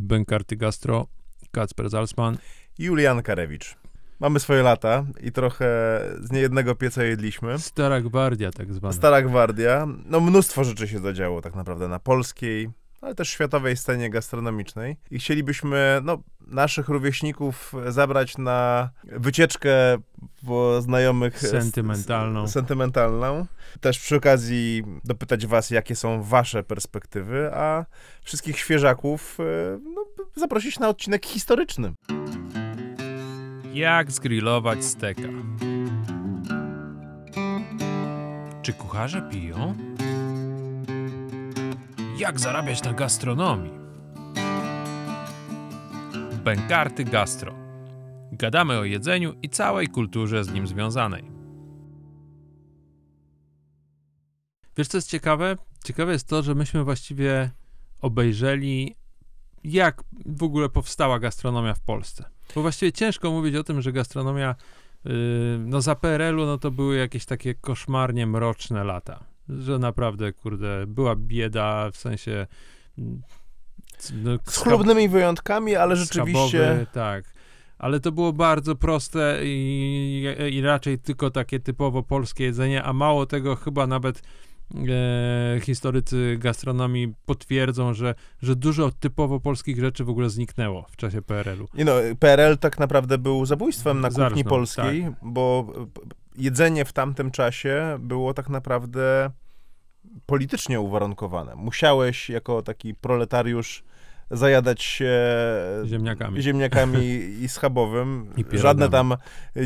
Bękarty Gastro, Kacper Zalsman. Julian Karewicz. Mamy swoje lata i trochę z niejednego pieca jedliśmy. Stara Gwardia tak zwana. Stara Gwardia. No mnóstwo rzeczy się zadziało tak naprawdę na polskiej, ale też światowej scenie gastronomicznej. I chcielibyśmy no, naszych rówieśników zabrać na wycieczkę po znajomych... Sentymentalną. Sentymentalną. Też przy okazji dopytać was, jakie są wasze perspektywy, a wszystkich świeżaków e, no, zaprosić na odcinek historyczny. Jak zgrillować steka? Czy kucharze piją? Jak zarabiać na gastronomii? Bękarty Gastro. Gadamy o jedzeniu i całej kulturze z nim związanej. Wiesz, co jest ciekawe? Ciekawe jest to, że myśmy właściwie obejrzeli, jak w ogóle powstała gastronomia w Polsce. Bo właściwie ciężko mówić o tym, że gastronomia, yy, no za PRL-u, no to były jakieś takie koszmarnie mroczne lata. Że naprawdę, kurde, była bieda, w sensie... mm, No, Z chlubnymi wyjątkami, ale rzeczywiście... Schabowy, tak. Ale to było bardzo proste i, i raczej tylko takie typowo polskie jedzenie, a mało tego chyba nawet e, historycy gastronomii potwierdzą, że, że dużo typowo polskich rzeczy w ogóle zniknęło w czasie PRL-u. Nie no, PRL tak naprawdę był zabójstwem na kuchni Zarżnął, polskiej, tak. bo p- jedzenie w tamtym czasie było tak naprawdę politycznie uwarunkowane. Musiałeś jako taki proletariusz zajadać się Ziemniakami. ziemniakami i schabowym. I. Żadne tam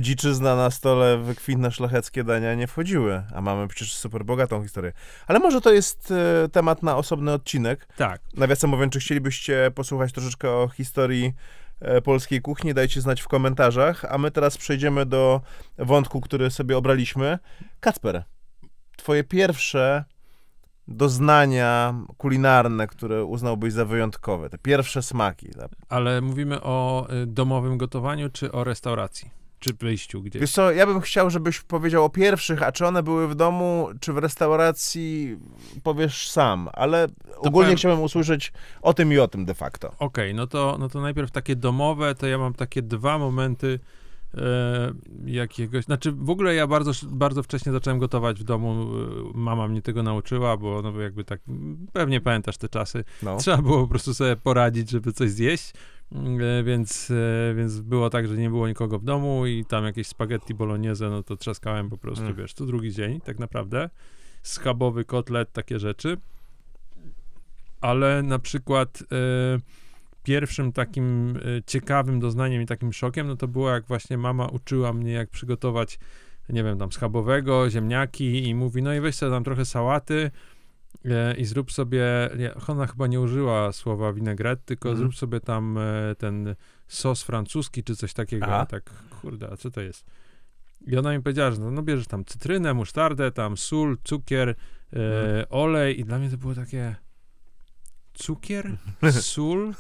dziczyzna na stole, wykwintne szlacheckie dania nie wchodziły, a mamy przecież super bogatą historię. Ale może to jest e, temat na osobny odcinek. Tak. Nawiasem mówiąc, czy chcielibyście posłuchać troszeczkę o historii e, polskiej kuchni, dajcie znać w komentarzach, a my teraz przejdziemy do wątku, który sobie obraliśmy. Kacper, twoje pierwsze doznania kulinarne, które uznałbyś za wyjątkowe, te pierwsze smaki. ta- Ale mówimy o y, domowym gotowaniu, czy o restauracji? Czy wyjściu gdzieś? Wiesz co, ja bym chciał, żebyś powiedział o pierwszych, a czy one były w domu, czy w restauracji, powiesz sam, ale ogólnie powiem- chciałbym usłyszeć o tym i o tym de facto. Okej, no, to, no to najpierw takie domowe, to ja mam takie dwa momenty jakiegoś, znaczy w ogóle ja bardzo, bardzo wcześnie zacząłem gotować w domu, e, mama mnie tego nauczyła, bo no jakby tak, pewnie pamiętasz te czasy, No. trzeba było po prostu sobie poradzić, żeby coś zjeść, e, więc, e, więc było tak, że nie było nikogo w domu i tam jakieś spaghetti bolognese, no to trzaskałem po prostu, Mm. wiesz, co drugi dzień tak naprawdę, schabowy kotlet, takie rzeczy, ale na przykład e, pierwszym takim e, ciekawym doznaniem i takim szokiem, no to było jak właśnie mama uczyła mnie, jak przygotować, nie wiem, tam schabowego, ziemniaki i mówi, no i weź sobie tam trochę sałaty e, i zrób sobie, ona chyba nie użyła słowa vinaigrette, tylko Mhm. zrób sobie tam e, ten sos francuski czy coś takiego. Aha. Tak, kurde, a co to jest? I ona mi powiedziała, że no, no bierzesz tam cytrynę, musztardę, tam sól, cukier, e, Mhm. olej i dla mnie to było takie cukier, sól,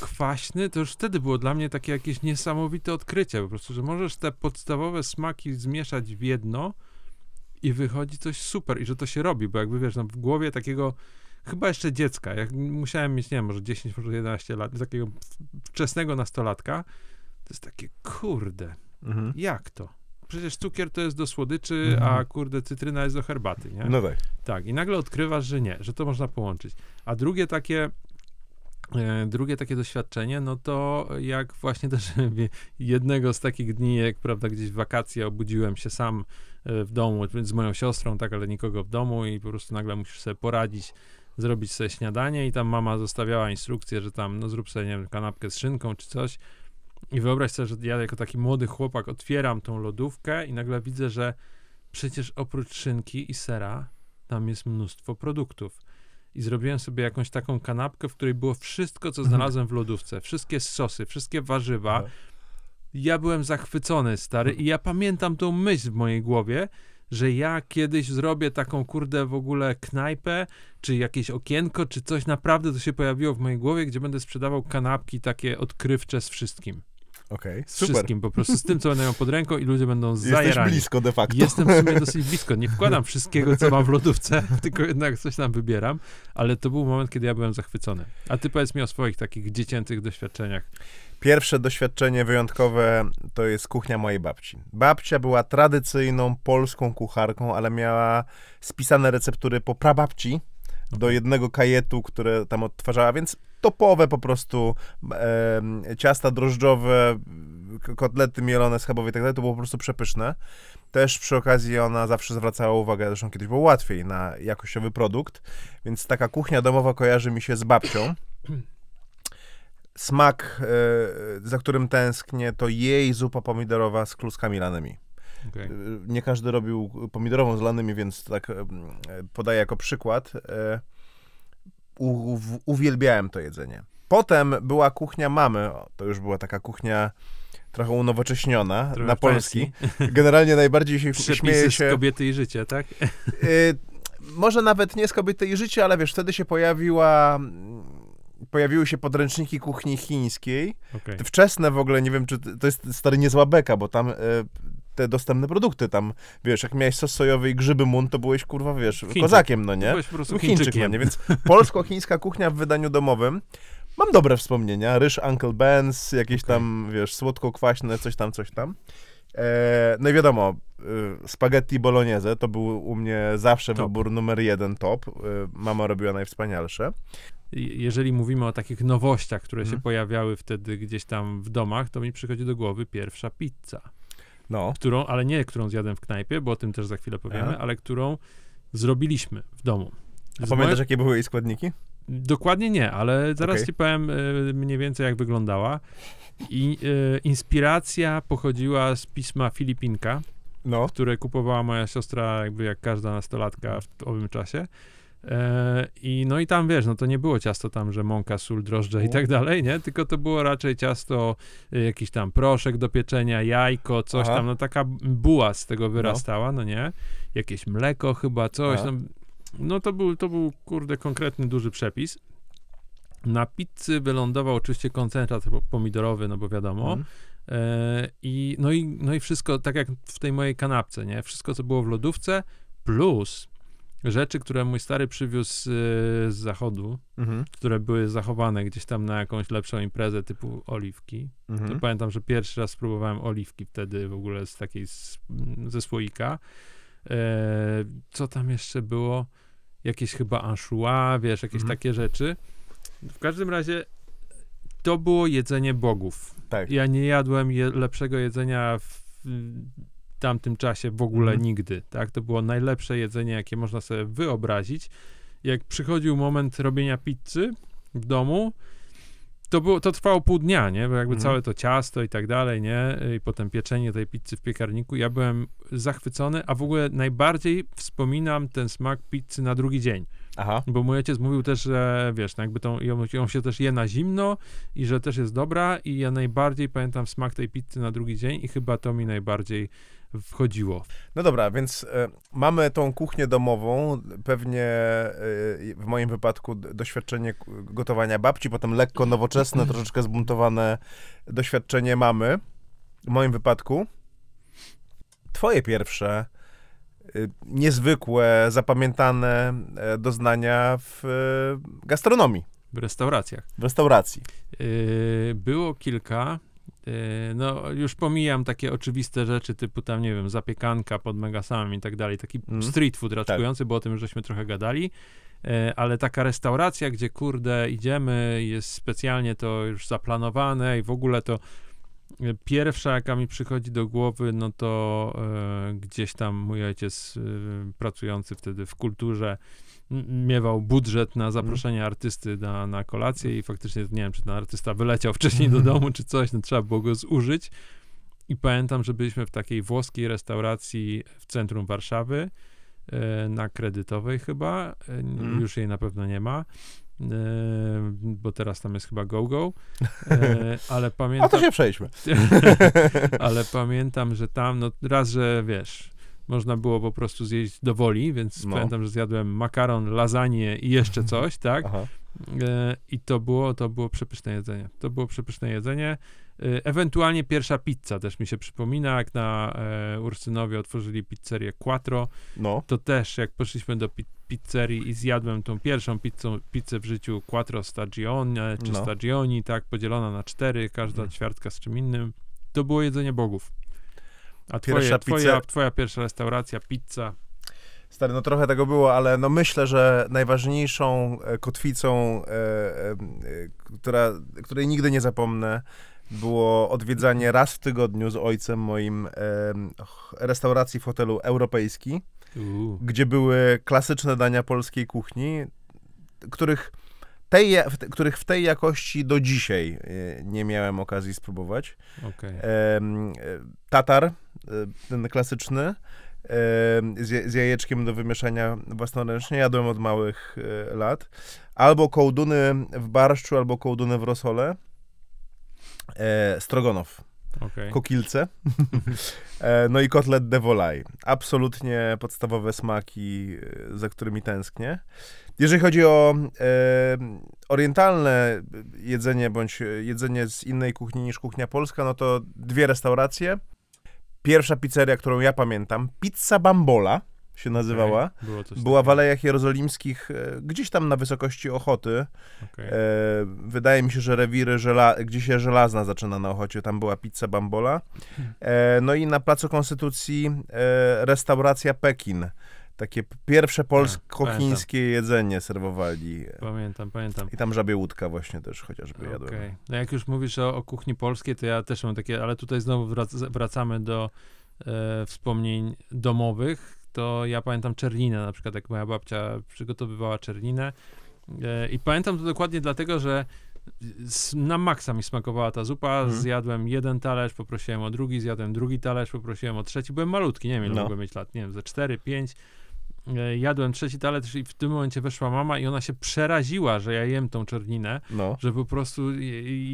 kwaśny, to już wtedy było dla mnie takie jakieś niesamowite odkrycie po prostu, że możesz te podstawowe smaki zmieszać w jedno i wychodzi coś super i że to się robi, bo jakby wiesz, no w głowie takiego chyba jeszcze dziecka, jak musiałem mieć, nie wiem, może 10, może 11 lat, takiego wczesnego nastolatka, to jest takie, kurde, Mhm. jak to? Przecież cukier to jest do słodyczy, Mhm. a kurde, cytryna jest do herbaty, nie? No tak. Tak, i nagle odkrywasz, że nie, że to można połączyć. A drugie takie, e, drugie takie doświadczenie, no to jak właśnie też jednego z takich dni, jak prawda, gdzieś w wakacje obudziłem się sam e, w domu, z moją siostrą, tak, ale nikogo w domu i po prostu nagle musisz sobie poradzić, zrobić sobie śniadanie i tam mama zostawiała instrukcję, że tam, no zrób sobie, nie wiem, kanapkę z szynką czy coś. I wyobraź sobie, że ja jako taki młody chłopak otwieram tą lodówkę i nagle widzę, że przecież oprócz szynki i sera tam jest mnóstwo produktów. I zrobiłem sobie jakąś taką kanapkę, w której było wszystko, co Mhm. znalazłem w lodówce. Wszystkie sosy, wszystkie warzywa. Ja byłem zachwycony, stary, i ja pamiętam tą myśl w mojej głowie, że ja kiedyś zrobię taką, kurde, w ogóle knajpę, czy jakieś okienko, czy coś naprawdę to się pojawiło w mojej głowie, gdzie będę sprzedawał kanapki takie odkrywcze z wszystkim. Okej, Z super. wszystkim, po prostu z tym, co będę miał pod ręką i ludzie będą Jesteś zajarani. blisko de facto. Jestem w sumie dosyć blisko. Nie wkładam wszystkiego, co mam w lodówce, tylko jednak coś tam wybieram, ale to był moment, kiedy ja byłem zachwycony. A ty powiedz mi o swoich takich dziecięcych doświadczeniach. Pierwsze doświadczenie wyjątkowe to jest kuchnia mojej babci. Babcia była tradycyjną polską kucharką, ale miała spisane receptury po prababci do jednego kajetu, które tam odtwarzała, więc topowe po prostu e, ciasta drożdżowe, kotlety mielone schabowe i tak dalej, to było po prostu przepyszne. Też przy okazji ona zawsze zwracała uwagę, zresztą kiedyś było łatwiej, na jakościowy produkt, więc taka kuchnia domowa kojarzy mi się z babcią. Smak, e, za którym tęsknię, to jej zupa pomidorowa z kluskami lanymi. Okej. E, Nie każdy robił pomidorową z lanymi, więc tak podaję jako przykład. E, U, uwielbiałem to jedzenie. Potem była kuchnia mamy, to już była taka kuchnia trochę unowocześniona, Trochę na polski. Generalnie najbardziej się Przepisy śmieję z się... kobiety i życie, tak? Y, może nawet nie z kobiety i życia, ale wiesz, wtedy się pojawiła, mm, pojawiły się podręczniki kuchni chińskiej. Te wczesne w ogóle, nie wiem, czy to to jest stary niezła beka, bo tam y, te dostępne produkty, tam, wiesz, jak miałeś sos sojowy i grzyby mun, to byłeś, kurwa, wiesz, Chińczyk. kozakiem, no nie? Byłeś po prostu Był Chińczyk, no Chińczykiem. nie? Więc polsko-chińska kuchnia w wydaniu domowym. Mam dobre wspomnienia. Ryż Uncle Ben's, jakieś Okej. tam, wiesz, słodko-kwaśne, coś tam, coś tam. E, no i wiadomo, y, spaghetti bolognese to był u mnie zawsze Top. wybór numer jeden top. Y, mama robiła najwspanialsze. Jeżeli mówimy o takich nowościach, które się Mhm. pojawiały wtedy gdzieś tam w domach, to mi przychodzi do głowy pierwsza pizza, No. którą, ale nie którą zjadłem w knajpie, bo o tym też za chwilę powiemy, ale którą zrobiliśmy w domu. A pamiętasz, moje- jakie były jej składniki? Dokładnie nie, ale zaraz Okej. ci powiem y, mniej więcej jak wyglądała. I y, inspiracja pochodziła z pisma Filipinka, No. które kupowała moja siostra, jakby jak każda nastolatka w owym czasie. E, I no i tam wiesz, no to nie było ciasto tam, że mąka, sól, drożdże i U. tak dalej, nie? Tylko to było raczej ciasto, y, jakiś tam proszek do pieczenia, jajko, coś Aha. tam, no taka buła z tego wyrastała, no, nie? Jakieś mleko chyba, coś tam. No to był, to był, kurde, konkretny, duży przepis. Na pizzy wylądował oczywiście koncentrat po- pomidorowy, no bo wiadomo. Mhm. E, I, no, i, no i wszystko, tak jak w tej mojej kanapce, nie? Wszystko, co było w lodówce, plus rzeczy, które mój stary przywiózł z, z zachodu, Mhm. które były zachowane gdzieś tam na jakąś lepszą imprezę typu oliwki. To Mhm. pamiętam, że pierwszy raz spróbowałem oliwki wtedy w ogóle z takiej, z, ze słoika. E, co tam jeszcze było? Jakieś chyba anchois, wiesz, jakieś Mhm. takie rzeczy. W każdym razie to było jedzenie bogów. Tak. Ja nie jadłem je, lepszego jedzenia w tamtym czasie w ogóle Mhm. nigdy, tak? To było najlepsze jedzenie, jakie można sobie wyobrazić. Jak przychodził moment robienia pizzy w domu, to, było, to trwało pół dnia, nie? Bo jakby Mhm. całe to ciasto i tak dalej, nie? I potem pieczenie tej pizzy w piekarniku. Ja byłem zachwycony, a w ogóle najbardziej wspominam ten smak pizzy na drugi dzień. Aha. Bo mój ojciec mówił też, że wiesz, no jakby tą, ją, ją się też je na zimno i że też jest dobra i ja najbardziej pamiętam smak tej pizzy na drugi dzień i chyba to mi najbardziej wchodziło. No dobra, więc e, mamy tą kuchnię domową, pewnie e, w moim wypadku doświadczenie gotowania babci, potem lekko nowoczesne, troszeczkę zbuntowane doświadczenie mamy. W moim wypadku twoje pierwsze e, niezwykłe, zapamiętane e, doznania w e, gastronomii, W restauracjach. w restauracji. Yy, było kilka. Yy, no, już pomijam takie oczywiste rzeczy, typu tam, nie wiem, zapiekanka pod megasamem i tak dalej. Taki Mhm. street food raczkujący, bo o tym już żeśmy trochę gadali. Yy, ale taka restauracja, gdzie kurde idziemy, jest specjalnie to już zaplanowane i w ogóle to yy, pierwsza, jaka mi przychodzi do głowy, no to gdzieś tam mój ojciec pracujący wtedy w kulturze miewał budżet na zaproszenie artysty na, na kolację i faktycznie nie wiem, czy ten artysta wyleciał wcześniej do domu, czy coś, no trzeba było go zużyć. I pamiętam, że byliśmy w takiej włoskiej restauracji w centrum Warszawy, e, na kredytowej chyba, e, Mhm. już jej na pewno nie ma, e, bo teraz tam jest chyba GoGo, e, ale A pamiętam... to się przejdźmy. Ale pamiętam, że tam, no raz, że wiesz, można było po prostu zjeść do woli, więc No. pamiętam, że zjadłem makaron, lasagne i jeszcze coś, tak? Aha. E, I to było, to było przepyszne jedzenie. To było przepyszne jedzenie. E, Ewentualnie pierwsza pizza też mi się przypomina, jak na e, Ursynowie otworzyli pizzerię Quattro, No. to też jak poszliśmy do pi- pizzerii i zjadłem tą pierwszą pizzą, pizzę w życiu Quattro Stagione, czy No. Stagioni, tak, podzielona na cztery, każda Mhm. ćwiartka z czym innym. To było jedzenie bogów. A Pierwsza twoje, twoja, pizza- twoja pierwsza restauracja, pizza, Stary, no trochę tego było, ale no myślę, że najważniejszą e, kotwicą, e, e, która, której nigdy nie zapomnę, było odwiedzanie raz w tygodniu z ojcem moim e, restauracji w hotelu Europejski, Uuu. gdzie były klasyczne dania polskiej kuchni, których, tej, których w tej jakości do dzisiaj e, nie miałem okazji spróbować. Em, e, tatar, ten klasyczny, em, z, ja- z jajeczkiem do wymieszania własnoręcznie. Jadłem od małych e, lat. Albo kołduny w barszczu, albo kołduny w rosole. E, strogonow, okej. kokilce. e, no i kotlet de volaille. Absolutnie podstawowe smaki, za którymi tęsknię. Jeżeli chodzi o e, orientalne jedzenie, bądź jedzenie z innej kuchni niż kuchnia polska, no to dwie restauracje. Pierwsza pizzeria, którą ja pamiętam, Pizza Bambola się nazywała. Coś Była w. Alejach Jerozolimskich, e, gdzieś tam na wysokości Ochoty. Okej. E, wydaje mi się, że rewiry, żela- gdzie się żelazna zaczyna na Ochocie, tam była pizza Bambola. E, no i na Placu Konstytucji e, restauracja Pekin. Takie pierwsze polsko-chińskie jedzenie serwowali. Pamiętam, pamiętam. I tam żabie łódka właśnie też chociażby jadłem. Okej. No jak już mówisz o, o kuchni polskiej, to ja też mam takie, ale tutaj znowu wrac- wracamy do e, wspomnień domowych. To ja pamiętam czerninę, na przykład jak moja babcia przygotowywała czerninę. E, I pamiętam to dokładnie dlatego, że na maksa mi smakowała ta zupa. Mhm. Zjadłem jeden talerz, poprosiłem o drugi, zjadłem drugi talerz, poprosiłem o trzeci. Byłem malutki, nie wiem ile No. mogłem mieć lat, nie wiem, ze 4, 5. E, Jadłem trzeci talerz i w tym momencie weszła mama i ona się przeraziła, że ja jem tą czerninę No. że po prostu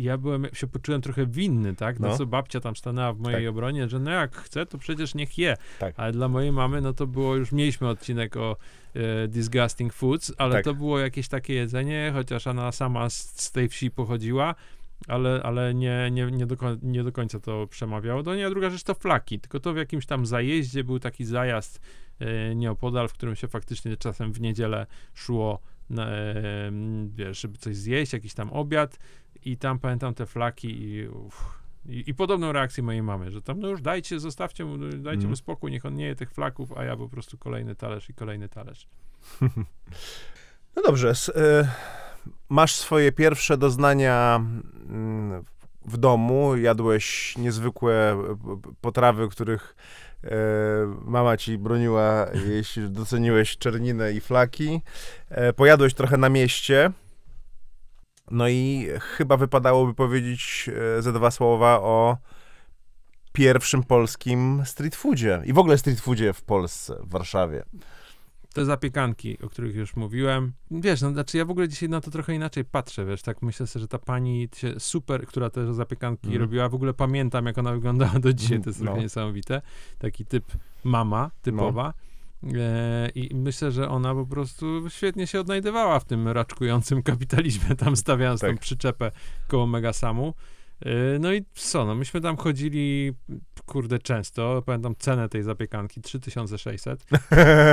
ja byłem, się poczułem trochę winny, tak? No, No. co babcia tam stanęła w mojej Tak. obronie, że no jak chce, to przecież niech je. Tak. Ale dla mojej mamy, no to było już, mieliśmy odcinek o e, disgusting foods, ale Tak. to było jakieś takie jedzenie, chociaż ona sama z, z tej wsi pochodziła, ale, ale nie, nie, nie, do, nie do końca to przemawiało do niej. A druga rzecz to flaki, tylko to w jakimś tam zajeździe był taki zajazd e, nieopodal, w którym się faktycznie czasem w niedzielę szło e, wiesz, żeby coś zjeść, jakiś tam obiad i tam pamiętam te flaki i, uff, i, i podobną reakcję mojej mamy, że tam no już dajcie, zostawcie mu, dajcie Mhm. mu spokój, niech on nie je tych flaków, a ja po prostu kolejny talerz i kolejny talerz. No dobrze. S- y, masz swoje pierwsze doznania mm, w domu. Jadłeś niezwykłe e, potrawy, których e, mama ci broniła, jeśli doceniłeś czerninę i flaki. E, pojadłeś trochę na mieście. No i chyba wypadałoby powiedzieć ze dwa słowa o pierwszym polskim street foodzie i w ogóle street foodzie w Polsce, w Warszawie. Te zapiekanki, o których już mówiłem, wiesz, no znaczy ja w ogóle dzisiaj na to trochę inaczej patrzę, wiesz, tak myślę sobie, że ta pani się super, która te zapiekanki Mhm. robiła, w ogóle pamiętam, jak ona wyglądała do dzisiaj, to jest No. trochę niesamowite. Taki typ mama, typowa. E, I myślę, że ona po prostu świetnie się odnajdywała w tym raczkującym kapitalizmie, tam stawiając tą Tak. przyczepę koło Megasamu. E, No i co, no myśmy tam chodzili, kurde, często. Pamiętam cenę tej zapiekanki, 3600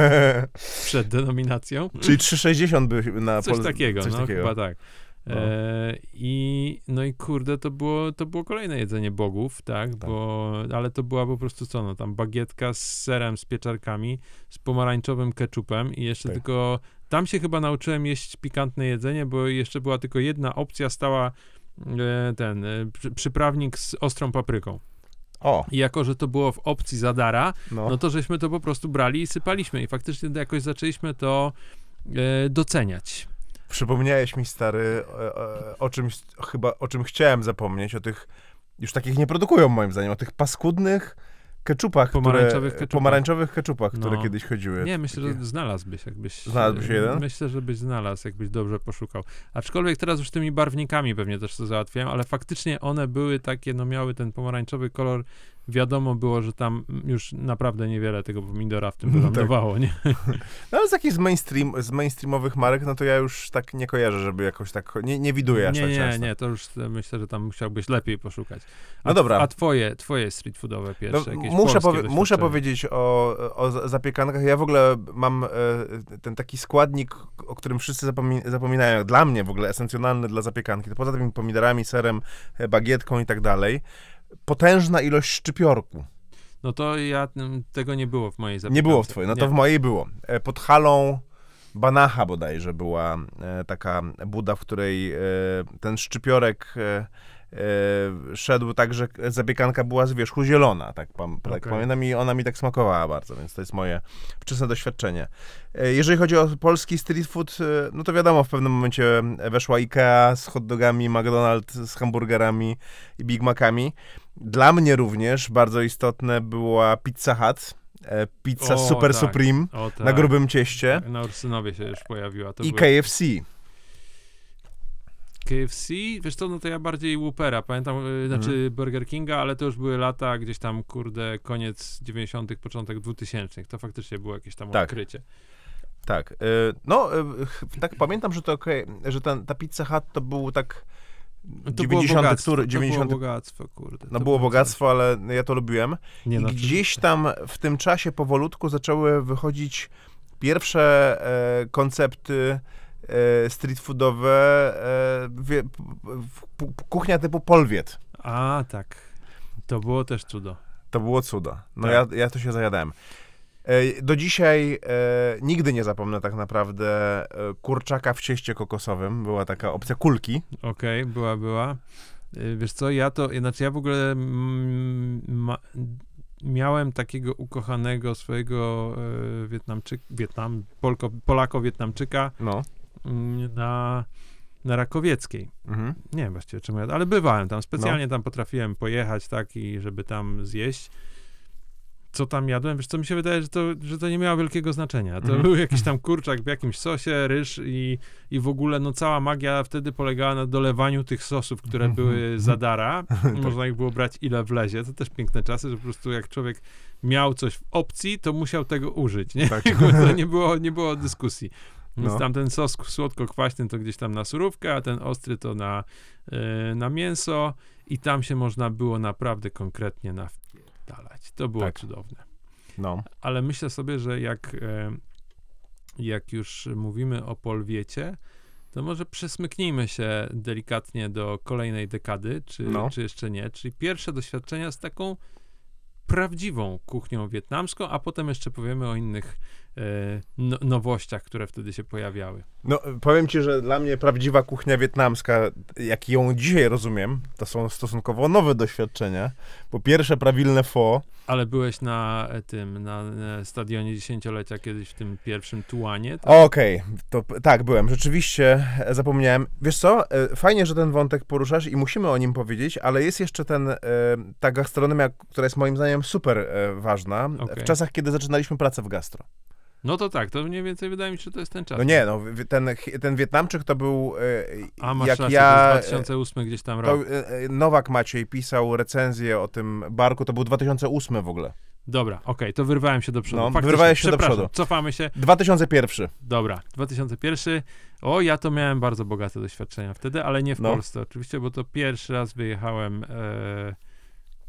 przed denominacją. Czyli 3,60 by na Coś Pol- takiego, coś no takiego. chyba tak. No. E, I no i kurde, to było, to było kolejne jedzenie bogów, tak? Tak. Bo, ale to była po prostu co, no tam bagietka z serem, z pieczarkami, z pomarańczowym keczupem i jeszcze Tak. tylko, tam się chyba nauczyłem jeść pikantne jedzenie, bo jeszcze była tylko jedna opcja, stała ten e, przy, przyprawnik z ostrą papryką. O, I jako, że to było w opcji zadara, no. no to żeśmy to po prostu brali i sypaliśmy i faktycznie jakoś zaczęliśmy to e, doceniać. Przypomniałeś mi, stary, o czymś, chyba o czym chciałem zapomnieć, o tych, już takich nie produkują moim zdaniem, o tych paskudnych keczupach, Pomarańczowych które, keczupach. pomarańczowych keczupach, które No. kiedyś chodziły. Nie, myślę, Takie- że znalazłbyś, jakbyś... Znalazłbyś e, jeden? Myślę, że byś znalazł, jakbyś dobrze poszukał. Aczkolwiek teraz już tymi barwnikami pewnie też to załatwiają, ale faktycznie one były takie, no miały ten pomarańczowy kolor wiadomo było, że tam już naprawdę niewiele tego pomidora w tym Tak. wylądowało, nie? No ale z takich z, mainstream, z mainstreamowych marek, no to ja już tak nie kojarzę, żeby jakoś tak, nie, nie widuję aż Nie, tak nie, często. nie, to już e, myślę, że tam musiałbyś lepiej poszukać. A, No dobra. A twoje, twoje street foodowe No, pierwsze, jakieś muszę, powie- muszę powiedzieć o, o za- zapiekankach. Ja w ogóle mam e, ten taki składnik, o którym wszyscy zapomi- zapominają, dla mnie w ogóle esencjonalny dla zapiekanki. To poza tymi pomidorami, serem, e, bagietką i tak dalej. Potężna ilość szczypiorku. No to ja, tego nie było w mojej zapiekance. Nie było w twojej, no to Nie. w mojej było. E, Pod halą Banacha bodajże była e, taka buda, w której e, ten szczypiorek szedł tak, że zapiekanka była z wierzchu zielona, tak, pam, tak Okej. pamiętam i ona mi tak smakowała bardzo, więc to jest moje wczesne doświadczenie. Jeżeli chodzi o polski street food, no to wiadomo, w pewnym momencie weszła Ikea z hot dogami, McDonald's z hamburgerami i Big Macami. Dla mnie również bardzo istotne była Pizza Hut, e, pizza O, Super tak. Supreme O, tak. na grubym cieście Na Ursynowie się już pojawiła. To i były- KFC. KFC, wiesz co, no to ja bardziej Whoopera, pamiętam, y, znaczy. Burger Kinga, ale to już były lata gdzieś tam, kurde, koniec 90., początek 2000. To faktycznie było jakieś tam Tak. odkrycie. Tak. e, No, ch- tak pamiętam, że to okej, że ten, ta Pizza Hut to był tak To 90. było bogactwo, który, to 90. było bogactwo, kurde. No było bogactwo, ale ja to lubiłem. Nie, I no, gdzieś tam w tym czasie powolutku zaczęły wychodzić pierwsze e, koncepty e, street foodowe, e, wie, kuchnia typu polwiet. A, tak. To było też cudo. To było cudo. No Tak. ja, ja to się zajadałem. E, Do dzisiaj e, nigdy nie zapomnę tak naprawdę e, kurczaka w cieście kokosowym. Była taka opcja kulki. Okej, była, była. Y, Wiesz co, ja to, znaczy ja w ogóle mm, ma, miałem takiego ukochanego swojego e, Wietnamczyk, Wietnam, Polko, Polako-Wietnamczyka No. mm, na, na Rakowieckiej. Mhm. Nie wiem właściwie czemu ja, ale bywałem tam, No. specjalnie tam potrafiłem pojechać, tak, i żeby tam zjeść. Co tam jadłem? Wiesz co, mi się wydaje, że to, że to nie miało wielkiego znaczenia. To Mhm. był jakiś tam kurczak w jakimś sosie, ryż i, i w ogóle, no cała magia wtedy polegała na dolewaniu tych sosów, które Mhm. były za dara. Tak. Można ich było brać ile wlezie. To też piękne czasy, że po prostu jak człowiek miał coś w opcji, to musiał tego użyć, nie? Tak. To nie było, nie było dyskusji. Więc No. tam ten sos słodko-kwaśny to gdzieś tam na surówkę, a ten ostry to na, e, na mięso i tam się można było naprawdę konkretnie To było Tak. cudowne. No. Ale myślę sobie, że jak, e, jak już mówimy o polwiecie, to może przesmyknijmy się delikatnie do kolejnej dekady, czy, No. czy jeszcze nie. Czyli pierwsze doświadczenia z taką prawdziwą kuchnią wietnamską, a potem jeszcze powiemy o innych no, nowościach, które wtedy się pojawiały. No, powiem ci, że dla mnie prawdziwa kuchnia wietnamska, jak ją dzisiaj rozumiem, to są stosunkowo nowe doświadczenia. Po pierwsze, prawilne pho. Ale byłeś na e, tym, na e, stadionie dziesięciolecia kiedyś w tym pierwszym Tułanie. To, Okej, to p- tak, byłem. Rzeczywiście e, zapomniałem. Wiesz co, e, fajnie, że ten wątek poruszasz i musimy o nim powiedzieć, ale jest jeszcze ten, e, ta gastronomia, która jest moim zdaniem super e, ważna, Okej. w czasach, kiedy zaczynaliśmy pracę w gastro. No to tak, to mniej więcej wydaje mi się, że to jest ten czas. No nie, no, ten, ten Wietnamczyk to był, e, A masz jak rację, ja... to jest 2008 gdzieś tam To rok. e, e, Nowak Maciej pisał recenzję o tym barku, to był 2008 w ogóle. Dobra, okej, to wyrwałem się do przodu. No, Faktycznie, wyrwałeś się do przodu. Cofamy się. 2001. Dobra, 2001. O, ja to miałem bardzo bogate doświadczenia wtedy, ale nie w No. Polsce oczywiście, bo to pierwszy raz wyjechałem. E,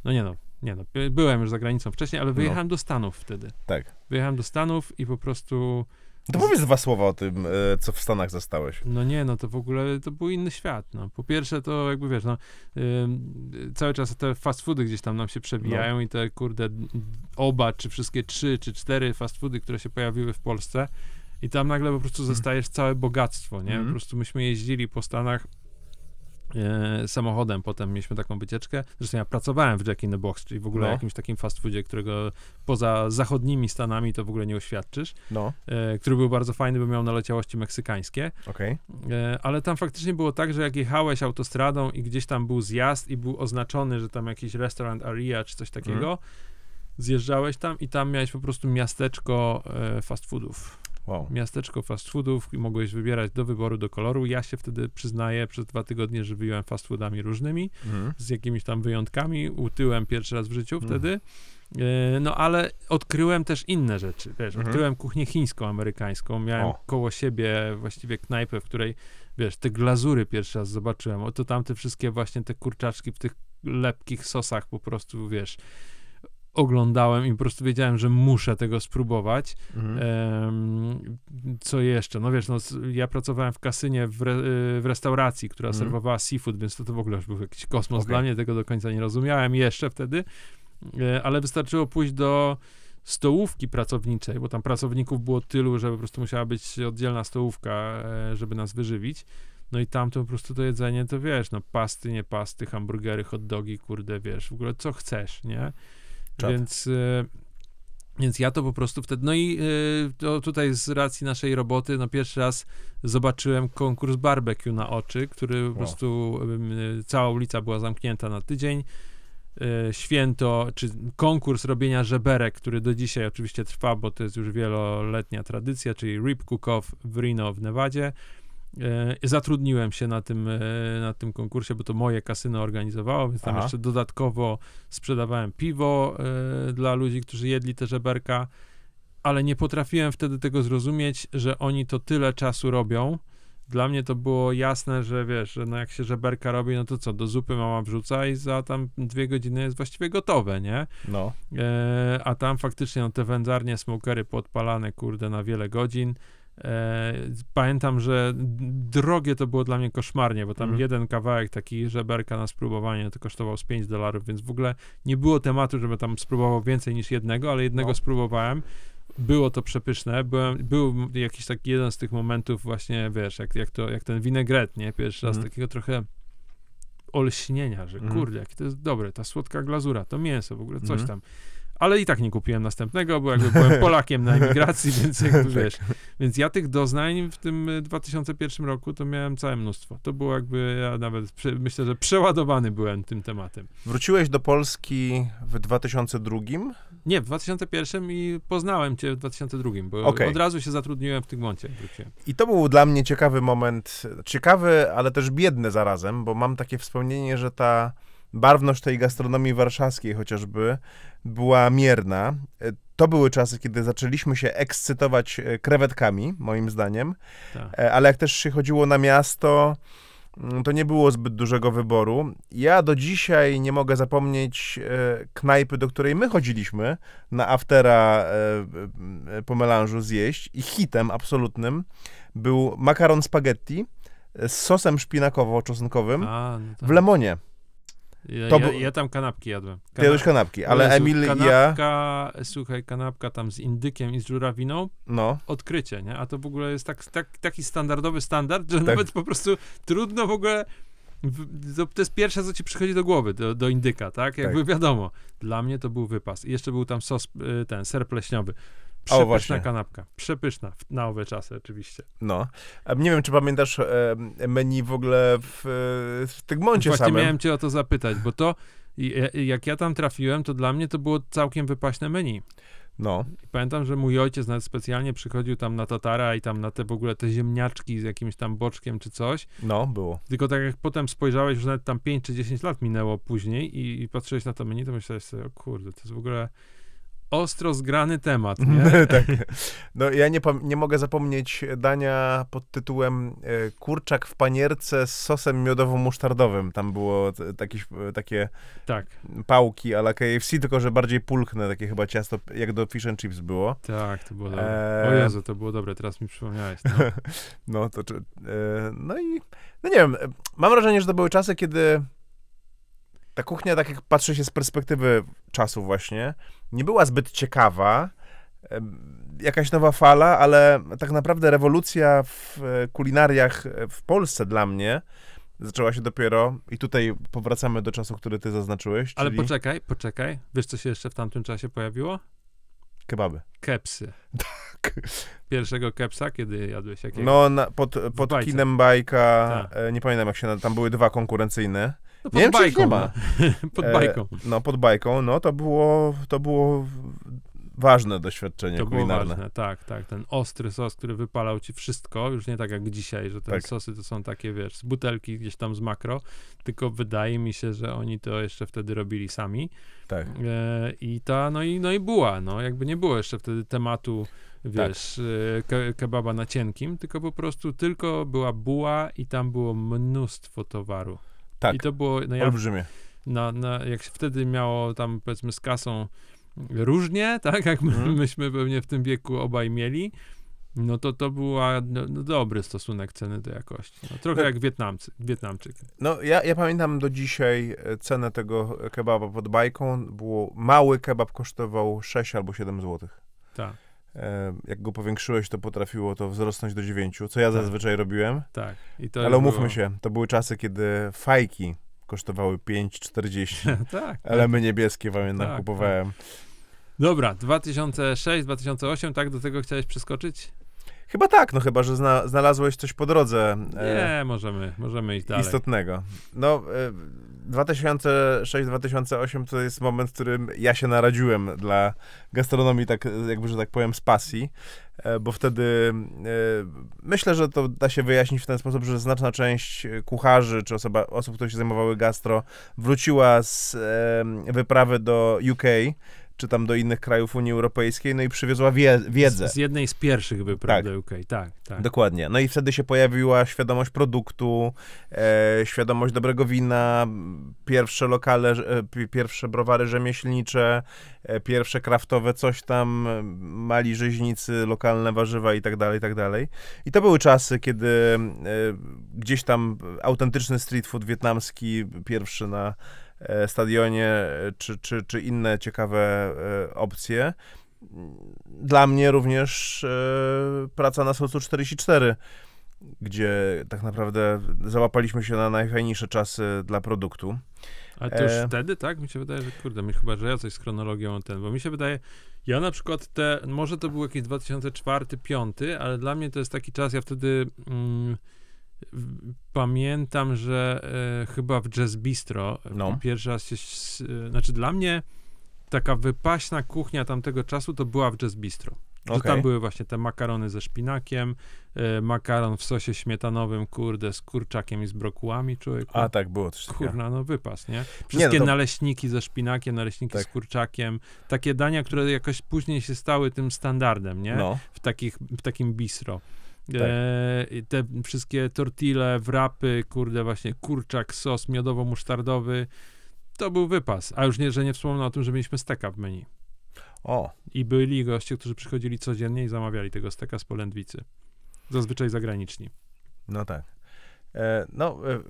no nie no, nie no, by- byłem już za granicą wcześniej, ale wyjechałem do Stanów wtedy. Tak. Wyjechałem do Stanów i po prostu. To powiedz dwa słowa o tym, e, co w Stanach zastałeś. No nie, no to w ogóle to był inny świat. No. Po pierwsze to jakby wiesz, no ym, cały czas te fast foody gdzieś tam nam się przebijają i te kurde oba, czy wszystkie trzy, czy cztery fast foody, które się pojawiły w Polsce i tam nagle po prostu zostajesz całe bogactwo, nie? Mhm. Po prostu myśmy jeździli po Stanach samochodem, potem mieliśmy taką wycieczkę. Zresztą ja pracowałem w Jack in the Box, czyli w ogóle No. jakimś takim fast foodzie, którego poza zachodnimi Stanami to w ogóle nie oświadczysz, No, e, który był bardzo fajny, bo miał naleciałości meksykańskie. okej. E, ale tam faktycznie było tak, że jak jechałeś autostradą i gdzieś tam był zjazd i był oznaczony, że tam jakiś restaurant area czy coś takiego, zjeżdżałeś tam i tam miałeś po prostu miasteczko e, fast foodów. Wow. miasteczko fast foodów i mogłeś wybierać do wyboru, do koloru. Ja się wtedy przyznaję, przez dwa tygodnie żywiłem fast foodami różnymi, Mhm. z jakimiś tam wyjątkami. Utyłem pierwszy raz w życiu Mhm. wtedy. E, No ale odkryłem też inne rzeczy, wiesz, Mhm. odkryłem kuchnię chińską, amerykańską, miałem O. koło siebie właściwie knajpę, w której, wiesz, te glazury pierwszy raz zobaczyłem, oto tam te wszystkie właśnie te kurczaczki w tych lepkich sosach po prostu, wiesz, oglądałem i po prostu wiedziałem, że muszę tego spróbować. Mhm. Co jeszcze? No wiesz, no, ja pracowałem w kasynie w, re, y, w restauracji, która Mhm. serwowała seafood, więc to, to w ogóle już był jakiś kosmos Okej. dla mnie, tego do końca nie rozumiałem jeszcze wtedy, E, ale wystarczyło pójść do stołówki pracowniczej, bo tam pracowników było tylu, że po prostu musiała być oddzielna stołówka, e, żeby nas wyżywić. No i tam to po prostu to jedzenie, to wiesz, no pasty, nie pasty, hamburgery, hot dogi, kurde, wiesz, w ogóle co chcesz, nie? Czad. Więc, e, więc ja to po prostu wtedy, no i to tutaj z racji naszej roboty, no pierwszy raz zobaczyłem konkurs barbecue na oczy, który po Wow. prostu, e, cała ulica była zamknięta na tydzień. E, Święto, czy konkurs robienia żeberek, który do dzisiaj oczywiście trwa, bo to jest już wieloletnia tradycja, czyli Rib Cook-Off w Reno w Nevadzie. E, Zatrudniłem się na tym, e, na tym konkursie, bo to moje kasyno organizowało, więc tam Aha. jeszcze dodatkowo sprzedawałem piwo e, dla ludzi, którzy jedli te żeberka, ale nie potrafiłem wtedy tego zrozumieć, że oni to tyle czasu robią. Dla mnie to było jasne, że wiesz, że no jak się żeberka robi, no to co, do zupy mama wrzuca i za tam dwie godziny jest właściwie gotowe, nie? No. E, a tam faktycznie no, te wędzarnie, smokery podpalane, kurde, na wiele godzin. E, pamiętam, że drogie to było dla mnie koszmarnie, bo tam Mhm. jeden kawałek taki żeberka na spróbowanie to kosztował z 5 dolarów, więc w ogóle nie było tematu, żeby tam spróbował więcej niż jednego, ale jednego No. spróbowałem. Było to przepyszne. Byłem, był jakiś taki jeden z tych momentów właśnie, wiesz, jak, jak, to, jak ten winegret, nie? Pierwszy raz Mhm. takiego trochę olśnienia, że Mhm. kurde, jakie to jest dobre, ta słodka glazura, to mięso, w ogóle coś Mhm. tam. Ale i tak nie kupiłem następnego, bo jakby byłem Polakiem na emigracji, więc jakby Tak. wiesz. Więc ja tych doznań w tym y, 2001 roku to miałem całe mnóstwo. To było jakby, ja nawet myślę, że przeładowany byłem tym tematem. Wróciłeś do Polski w 2002? Nie, w 2001 i poznałem cię w 2002, bo Okej. od razu się zatrudniłem w jak wróciłem. I to był dla mnie ciekawy moment. Ciekawy, ale też biedny zarazem, bo mam takie wspomnienie, że ta barwność tej gastronomii warszawskiej chociażby była mierna. E, To były czasy, kiedy zaczęliśmy się ekscytować e, krewetkami, moim zdaniem, Tak. E, ale jak też się chodziło na miasto, mm, to nie było zbyt dużego wyboru. Ja do dzisiaj nie mogę zapomnieć knajpy, do której my chodziliśmy na aftera po melanżu zjeść i hitem absolutnym był makaron spaghetti z sosem szpinakowo-czosnkowym A, no tak. w lemonie. Ja, to ja, ja tam kanapki jadłem. Ty jadłeś kanapki, ale Jezu, Emil i ja, kanapka, słuchaj, kanapka tam z indykiem i z żurawiną, no, odkrycie, nie? A to w ogóle jest tak, tak, taki standardowy standard, że Tak. nawet po prostu trudno w ogóle. To, to jest pierwsze, co ci przychodzi do głowy, do, do indyka, tak? Jakby wiadomo. Dla mnie to był wypas. I jeszcze był tam sos, y, ten, ser pleśniowy. Przepyszna właśnie. kanapka. Przepyszna. Na owe czasy oczywiście. no. Nie wiem, czy pamiętasz e, menu w ogóle w, e, w Tygmoncie Właśnie samym. miałem cię o to zapytać, bo to, i- jak ja tam trafiłem, to dla mnie to było całkiem wypaśne menu. No, I Pamiętam, że mój ojciec nawet specjalnie przychodził tam na tatara i tam na te w ogóle te ziemniaczki z jakimś tam boczkiem czy coś. no, było. Tylko tak jak potem spojrzałeś, już nawet tam 5 czy 10 lat minęło później i, i patrzyłeś na to menu, to myślałeś sobie, o kurde, to jest w ogóle ostro zgrany temat, nie? tak. No ja nie, nie mogę zapomnieć dania pod tytułem e, kurczak w panierce z sosem miodowo-musztardowym. Tam było t- takie, tak, pałki a la KFC, tylko że bardziej pulchne, takie chyba ciasto, jak do fish and chips było. tak, to było dobre. Eee. O Jezu, to było dobre, teraz mi przypomniałeś. No. No to, czy- e, no i, no nie wiem, e, mam wrażenie, że to były czasy, kiedy ta kuchnia, tak jak patrzy się z perspektywy czasu właśnie, nie była zbyt ciekawa, jakaś nowa fala, ale tak naprawdę rewolucja w e, kulinariach e, w Polsce dla mnie zaczęła się dopiero, i tutaj powracamy do czasu, który ty zaznaczyłeś, Ale czyli poczekaj, poczekaj. Wiesz, co się jeszcze w tamtym czasie pojawiło? kebaby. Kepsy. Pierwszego kepsa, kiedy jadłeś jakiego? No, na, pod, pod kinem bajka, Tak. e, nie pamiętam jak się, tam były dwa konkurencyjne. No nie wiem, czy nie ma. no. pod E, bajką. No, pod bajką, no to było, to było ważne doświadczenie To było kulinarne. ważne, tak, tak. Ten ostry sos, który wypalał ci wszystko, już nie tak jak dzisiaj, że te Tak. sosy to są takie, wiesz, z butelki gdzieś tam z makro, tylko wydaje mi się, że oni to jeszcze wtedy robili sami. Tak. E, I ta, no i, no i buła, no, jakby nie było jeszcze wtedy tematu, wiesz, e, ke, kebaba na cienkim, tylko po prostu tylko była buła i tam było mnóstwo towaru. Tak. I to było, no ja Olbrzymie. na, na, jak się wtedy miało tam powiedzmy z kasą różnie, tak jak my, Mhm. myśmy pewnie w tym wieku obaj mieli, no to to była no, no dobry stosunek ceny do jakości. No, trochę Tak. jak Wietnamcy, Wietnamczyk. No, ja, ja pamiętam do dzisiaj e, cenę tego kebaba pod bajką. Było, mały kebab kosztował 6 albo 7 zł. Tak, jak go powiększyłeś, to potrafiło to wzrosnąć do 9, co ja Tak. zazwyczaj robiłem. tak. Ale umówmy było... się, to były czasy, kiedy fajki kosztowały 5,40. tak. Elemy niebieskie pamiętam, Tak, kupowałem. Dobra, 2006, 2008, tak do tego chciałeś przeskoczyć? Chyba tak, no chyba, że zna, znalazłeś coś po drodze e, Nie, możemy, możemy iść dalej. istotnego. No, e, 2006-2008 to jest moment, w którym ja się naradziłem dla gastronomii, tak jakby, że tak powiem, z pasji, e, bo wtedy e, myślę, że to da się wyjaśnić w ten sposób, że znaczna część kucharzy, czy osoba, osób, które się zajmowały gastro, wróciła z e, wyprawy do UK, czy tam do innych krajów Unii Europejskiej, no i przywiozła wie, wiedzę. Z, z jednej z pierwszych wypraw Tak. do UK, tak, tak. Dokładnie. No i wtedy się pojawiła świadomość produktu, e, świadomość dobrego wina, pierwsze lokale, e, pi- pierwsze browary rzemieślnicze, e, pierwsze kraftowe coś tam, e, mali rzeźnicy, lokalne warzywa i tak dalej, i tak dalej. I to były czasy, kiedy e, gdzieś tam autentyczny street food wietnamski, pierwszy na stadionie, e, czy, czy, czy inne ciekawe e, opcje. Dla mnie również e, praca na Sosu 44, gdzie tak naprawdę załapaliśmy się na najfajniejsze czasy dla produktu. Ale to już E. wtedy, tak? Mi się wydaje, że kurde, mi chyba, że ja coś z chronologią ten, bo mi się wydaje, ja na przykład te, może to był jakiś 2004-2005, ale dla mnie to jest taki czas, ja wtedy mm, pamiętam, że e, chyba w Jazz Bistro No. pierwszy raz się, e, znaczy dla mnie taka wypaśna kuchnia tamtego czasu to była w Jazz Bistro. Okej. tam były właśnie te makarony ze szpinakiem, e, makaron w sosie śmietanowym, kurde, z kurczakiem i z brokułami, człowieku. A tak, było takiego. Kurna, no wypas, nie? Wszystkie to- naleśniki ze szpinakiem, naleśniki Tak. z kurczakiem. Takie dania, które jakoś później się stały tym standardem, nie? No, W, takich, w takim bistro. Tak. E, te wszystkie tortille, wrapy, kurde, właśnie kurczak, sos miodowo-musztardowy. To był wypas. A już nie, że nie wspomnę o tym, że mieliśmy steka w menu. o, I byli goście, którzy przychodzili codziennie i zamawiali tego steka z polędwicy. Zazwyczaj zagraniczni. no tak. E, no, e,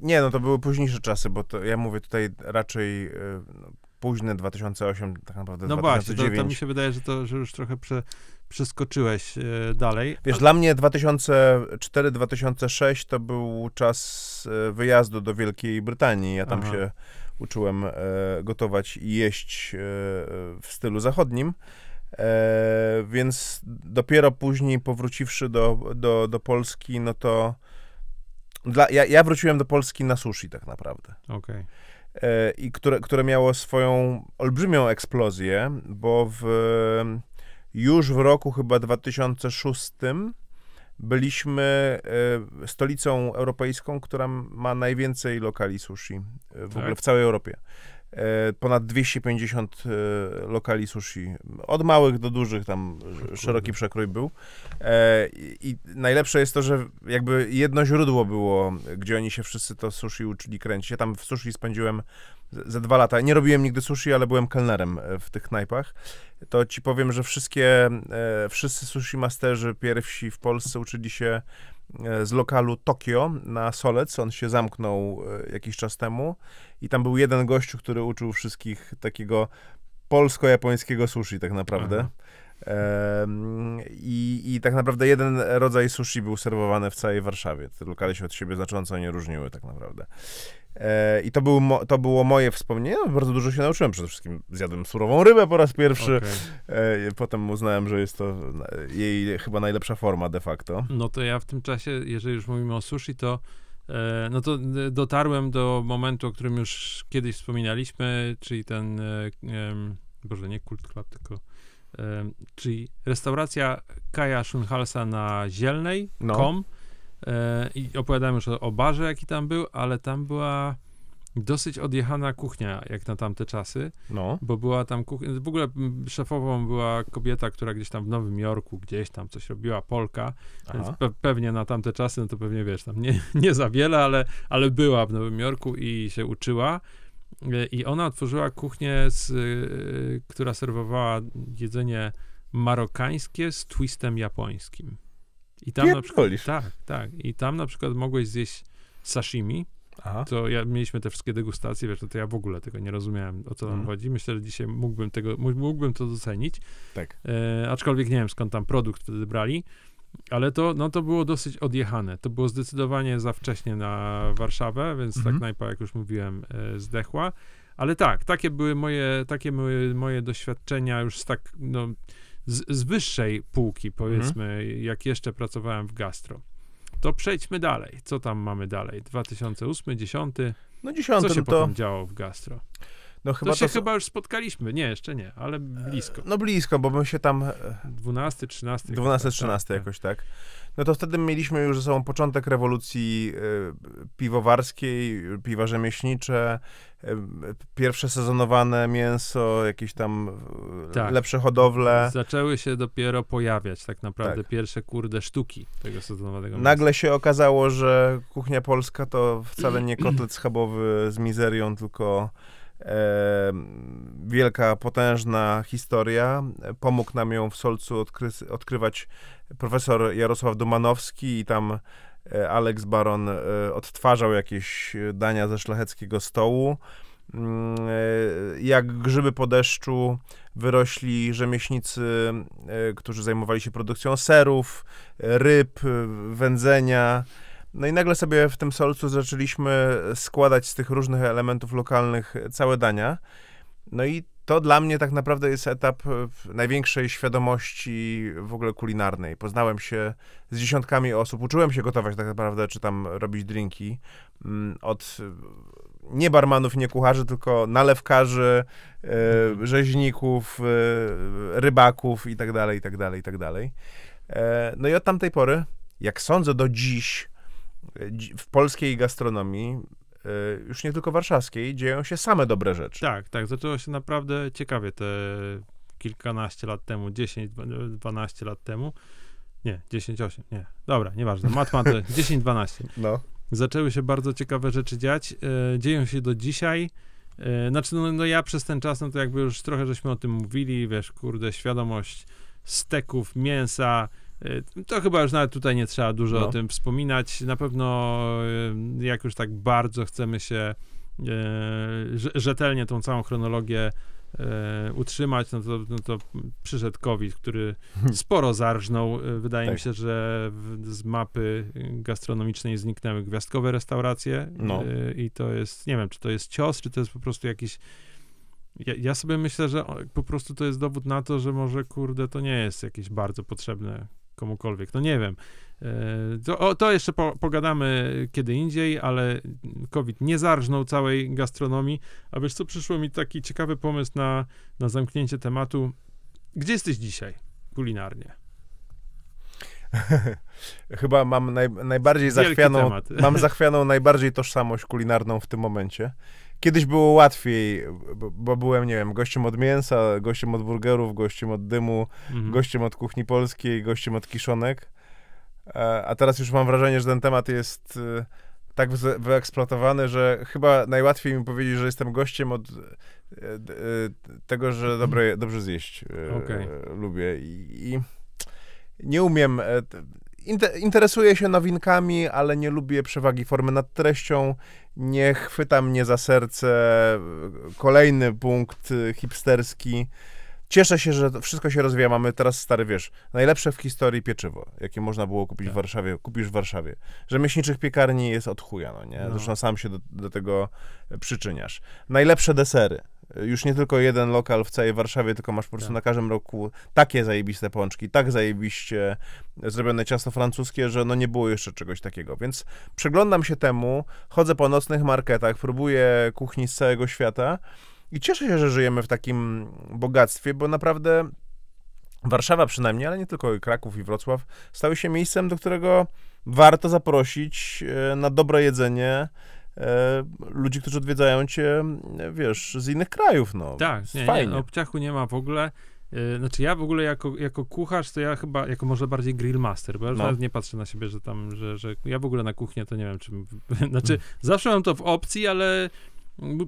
nie, no to były późniejsze czasy, bo to ja mówię tutaj raczej e, no, późny 2008, tak naprawdę No właśnie, to, 2009. to mi się wydaje, że to że już trochę prze, przeskoczyłeś e, dalej. Wiesz, dla mnie 2004-2006 to był czas e, wyjazdu do Wielkiej Brytanii. Ja tam Aha. się uczyłem e, gotować i jeść w stylu zachodnim. Więc dopiero później powróciwszy do, do, do Polski, no to dla, ja, ja wróciłem do Polski na sushi tak naprawdę. Okej. E, i które, które miało swoją olbrzymią eksplozję, bo w, już w roku chyba 2006 byliśmy e, stolicą europejską, która ma najwięcej lokali sushi w Tak. ogóle w całej Europie. E, Ponad 250 e, lokali sushi. Od małych do dużych tam szeroki przekrój był. E, I najlepsze jest to, że jakby jedno źródło było, gdzie oni się wszyscy to sushi uczyli kręcić. Ja tam w sushi spędziłem ze dwa lata. Nie robiłem nigdy sushi, ale byłem kelnerem w tych knajpach. To ci powiem, że wszystkie, wszyscy sushi masterzy pierwsi w Polsce uczyli się z lokalu Tokio na Solec. On się zamknął e, jakiś czas temu i tam był jeden gościu, który uczył wszystkich takiego polsko-japońskiego sushi tak naprawdę. Aha. Em, I, I tak naprawdę jeden rodzaj sushi był serwowany w całej Warszawie. Te lokale się od siebie znacząco nie różniły tak naprawdę. E, I to, był to było moje wspomnienie. No, bardzo dużo się nauczyłem. Przede wszystkim zjadłem surową rybę po raz pierwszy. Okej. E, potem uznałem, że jest to jej chyba najlepsza forma de facto. No to ja w tym czasie, jeżeli już mówimy o sushi, to e, no to dotarłem do momentu, o którym już kiedyś wspominaliśmy, czyli ten, em, Boże, nie Kult Club, tylko czyli restauracja Kaja Szunhalsa na Zielnej, No. kom. E, I opowiadałem już o, o barze, jaki tam był, ale tam była dosyć odjechana kuchnia, jak na tamte czasy, No. bo była tam kuchnia, w ogóle szefową była kobieta, która gdzieś tam w Nowym Jorku, gdzieś tam coś robiła, Polka, więc Aha. pe- pewnie na tamte czasy, no to pewnie wiesz, tam nie, nie za wiele, ale, ale była w Nowym Jorku i się uczyła. E, I ona otworzyła kuchnię, z, y, która serwowała jedzenie marokańskie z twistem japońskim. I tam na przykład. Tak, tak. I tam na przykład mogłeś zjeść sashimi. Aha. To ja mieliśmy te wszystkie degustacje, wiesz, no to ja w ogóle tego nie rozumiałem, o co tam Mhm. chodzi. Myślę, że dzisiaj mógłbym tego, mógł- mógłbym to docenić. Tak. E, aczkolwiek nie wiem skąd tam produkt wtedy brali, ale to, no, to było dosyć odjechane. To było zdecydowanie za wcześnie na Warszawę, więc Mhm. tak najpa, jak już mówiłem, e, zdechła. Ale tak, takie były moje, takie były moje doświadczenia już z tak, no, z, z wyższej półki, powiedzmy, jak jeszcze pracowałem w gastro. To przejdźmy dalej. Co tam mamy dalej? 2008, 10. No Co dziesiątym się to... potem działo w gastro? No To chyba się to... chyba już spotkaliśmy. Nie, jeszcze nie, ale blisko. No blisko, bo my się tam... e, 12, 13. 12-13 tak, tak. jakoś tak. No to wtedy mieliśmy już ze sobą początek rewolucji y, piwowarskiej, piwa rzemieślnicze, y, pierwsze sezonowane mięso, jakieś tam y, Tak. lepsze hodowle. Zaczęły się dopiero pojawiać tak naprawdę Tak. pierwsze kurde sztuki tego sezonowanego Nagle się okazało, że kuchnia polska to wcale nie kotlet schabowy z mizerią, tylko e, wielka, potężna historia. Pomógł nam ją w Solcu odkry- odkrywać profesor Jarosław Dumanowski i tam e, Alex Baron e, odtwarzał jakieś dania ze szlacheckiego stołu. Mm, e, Jak grzyby po deszczu wyrośli rzemieślnicy, którzy zajmowali się produkcją serów, ryb, wędzenia. No i nagle sobie w tym solcu zaczęliśmy składać z tych różnych elementów lokalnych całe dania. No i to dla mnie tak naprawdę jest etap e, największej świadomości w ogóle kulinarnej. Poznałem się z dziesiątkami osób, uczyłem się gotować tak naprawdę, czy tam robić drinki mm, od e, nie barmanów, nie kucharzy, tylko nalewkarzy, e, rzeźników, e, rybaków i tak dalej, i tak dalej, i tak dalej. No i od tamtej pory, jak sądzę do dziś, dzi- w polskiej gastronomii, e, już nie tylko warszawskiej, dzieją się same dobre rzeczy. Tak, tak, zaczęło się naprawdę ciekawie te kilkanaście lat temu, 10, 12 lat temu. Nie, 10, 8, nie. Dobra, nieważne. To 10, 12. No. Zaczęły się bardzo ciekawe rzeczy dziać. E, dzieją się do dzisiaj. E, znaczy, no, no ja przez ten czas, no to jakby już trochę żeśmy o tym mówili, wiesz, kurde, świadomość steków, mięsa. E, To chyba już nawet tutaj nie trzeba dużo No. o tym wspominać. Na pewno, e, jak już tak bardzo chcemy się rze- rzetelnie tą całą chronologię utrzymać, no to, no to przyszedł COVID, który sporo zarżnął. Wydaje Tak. mi się, że z mapy gastronomicznej zniknęły gwiazdkowe restauracje No. i to jest, nie wiem, czy to jest cios, czy to jest po prostu jakiś ja, ja sobie myślę, że po prostu to jest dowód na to, że może, kurde, to nie jest jakieś bardzo potrzebne komukolwiek. No nie wiem. E, To, o, to jeszcze po, pogadamy kiedy indziej, ale COVID nie zarżnął całej gastronomii. A wiesz co, przyszło mi taki ciekawy pomysł na, na zamknięcie tematu. Gdzie jesteś dzisiaj kulinarnie? Chyba mam naj, najbardziej Wielki zachwianą, temat. mam zachwianą najbardziej tożsamość kulinarną w tym momencie. Kiedyś było łatwiej, bo, byłem, nie wiem, gościem od mięsa, gościem od burgerów, gościem od dymu, Mhm. gościem od kuchni polskiej, gościem od kiszonek. E, A teraz już mam wrażenie, że ten temat jest e, tak wyeksploatowany, że chyba najłatwiej mi powiedzieć, że jestem gościem od e, tego, że dobre, dobrze zjeść e, lubię i, i nie umiem. Interesuję się nowinkami, ale nie lubię przewagi formy nad treścią. Nie chwyta mnie za serce e, kolejny punkt e, hipsterski. Cieszę się, że wszystko się rozwija. Mamy teraz, stary, wiesz, najlepsze w historii pieczywo, jakie można było kupić Tak. w Warszawie, kupisz w Warszawie. Rzemieślniczych piekarni jest od chuja, no nie? No. Zresztą sam się do, do tego e, przyczyniasz. Najlepsze desery. Już nie tylko jeden lokal w całej Warszawie, tylko masz po prostu Tak. na każdym roku takie zajebiste pączki, tak zajebiście zrobione ciasto francuskie, że no nie było jeszcze czegoś takiego. Więc przyglądam się temu, chodzę po nocnych marketach, próbuję kuchni z całego świata i cieszę się, że żyjemy w takim bogactwie, bo naprawdę Warszawa przynajmniej, ale nie tylko i Kraków i Wrocław, stały się miejscem, do którego warto zaprosić e, na dobre jedzenie ludzi, którzy odwiedzają cię, e, wiesz, z innych krajów, no. Tak, nie, nie, fajnie. obciachu nie ma w ogóle. Yy, Znaczy ja w ogóle jako, jako kucharz, to ja chyba jako może bardziej grillmaster, bo ja No. nawet nie patrzę na siebie, że tam, że, że ja w ogóle na kuchnię to nie wiem, czym, znaczy Mm. zawsze mam to w opcji, ale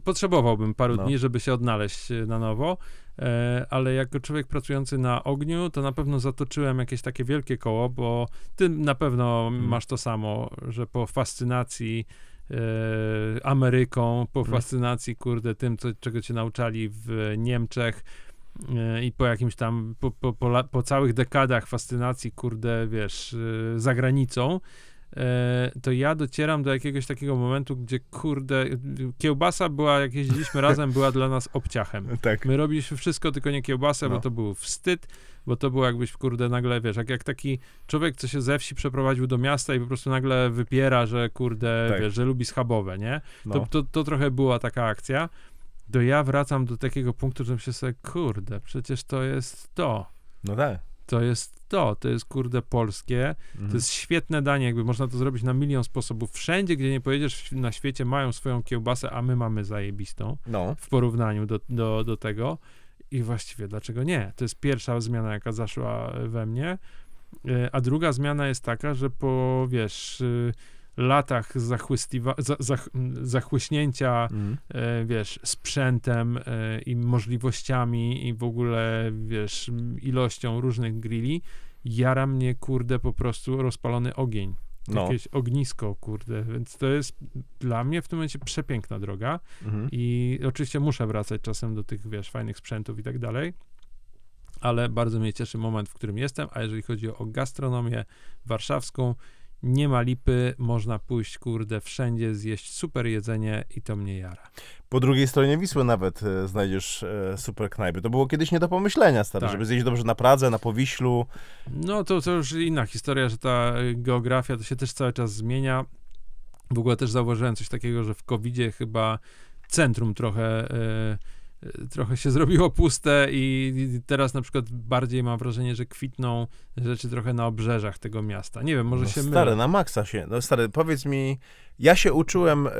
potrzebowałbym paru No. dni, żeby się odnaleźć e, na nowo, e, ale jako człowiek pracujący na ogniu, to na pewno zatoczyłem jakieś takie wielkie koło, bo ty na pewno Mm. masz to samo, że po fascynacji e, Ameryką, po fascynacji, kurde, tym, co, czego cię nauczali w Niemczech e, i po jakimś tam, po, po, po, po całych dekadach fascynacji, kurde, wiesz, e, za granicą, e, to ja docieram do jakiegoś takiego momentu, gdzie, kurde, kiełbasa była, jak jeździliśmy razem, była dla nas obciachem. Tak. My robiliśmy wszystko, tylko nie kiełbasę, No. bo to był wstyd, bo to było jakbyś, kurde, nagle, wiesz, jak, jak taki człowiek, co się ze wsi przeprowadził do miasta i po prostu nagle wypiera, że, kurde, Tak. wiesz, że lubi schabowe, nie? No. To, to, to trochę była taka akcja. To ja wracam do takiego punktu, że myślę sobie, kurde, przecież to jest to. no tak. To jest to, to jest kurde polskie, Mhm. to jest świetne danie, jakby można to zrobić na milion sposobów. Wszędzie, gdzie nie pojedziesz na świecie, mają swoją kiełbasę, a my mamy zajebistą No. w porównaniu do, do, do tego. I właściwie dlaczego nie? To jest pierwsza zmiana, jaka zaszła we mnie. E, A druga zmiana jest taka, że po, wiesz, y, latach zachłystiwa- za, zach, m, zachłyśnięcia, Mhm. e, wiesz, sprzętem e, i możliwościami i w ogóle, wiesz, ilością różnych grilli, jara mnie, kurde, po prostu rozpalony ogień. No. Jakieś ognisko, kurde, więc to jest dla mnie w tym momencie przepiękna droga. Mhm. I oczywiście muszę wracać czasem do tych, wiesz, fajnych sprzętów i tak dalej, ale bardzo mnie cieszy moment, w którym jestem, a jeżeli chodzi o gastronomię warszawską, nie ma lipy, można pójść, kurde, wszędzie, zjeść super jedzenie i to mnie jara. Po drugiej stronie Wisły nawet e, znajdziesz e, super knajpy. To było kiedyś nie do pomyślenia, stary, Tak. żeby zjeść dobrze na Pradze, na Powiślu. No to, to już inna historia, że ta y, geografia to się też cały czas zmienia. W ogóle też zauważyłem coś takiego, że w covid chyba centrum trochę, y, trochę się zrobiło puste i, teraz na przykład bardziej mam wrażenie, że kwitną rzeczy trochę na obrzeżach tego miasta. Nie wiem, może no, się stary, mylę. na maksa się. No stary, powiedz mi, ja się uczyłem e,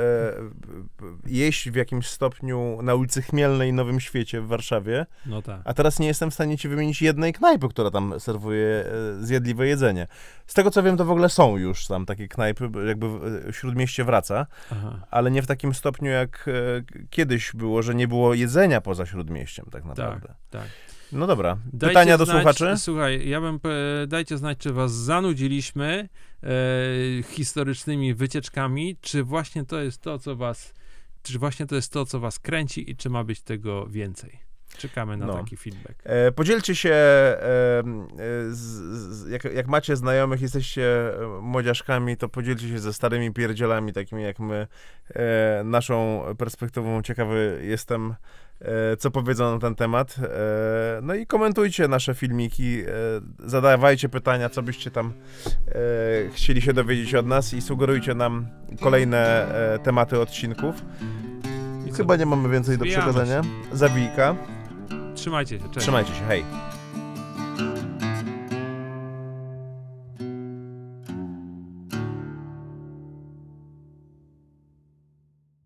jeść w jakimś stopniu na ulicy Chmielnej Nowym Świecie w Warszawie, No tak. a teraz nie jestem w stanie ci wymienić jednej knajpy, która tam serwuje e, zjadliwe jedzenie. Z tego co wiem, to w ogóle są już tam takie knajpy, jakby w e, Śródmieście wraca, Aha. ale nie w takim stopniu jak e, kiedyś było, że nie było jedzenia poza Śródmieściem tak naprawdę. tak. No dobra, Dajcie pytania do znać, słuchaczy? Słuchaj, ja bym, dajcie znać, czy was zanudziliśmy e, historycznymi wycieczkami, czy właśnie to jest to, co was, czy właśnie to jest to, co was kręci i czy ma być tego więcej. Czekamy na No. taki feedback. E, podzielcie się, e, e, z, z, jak, jak macie znajomych, jesteście e, młodziaszkami, to podzielcie się ze starymi pierdzielami, takimi jak my, e, naszą perspektywą. Ciekawy jestem, co powiedzą na ten temat. E, no i komentujcie nasze filmiki, e, zadawajcie pytania, co byście tam e, chcieli się dowiedzieć od nas i sugerujcie nam kolejne e, tematy odcinków. I? Chyba nie mamy więcej do Zwijamy przekazania. Zawijka. Trzymajcie się, cześć. Trzymajcie się, hej.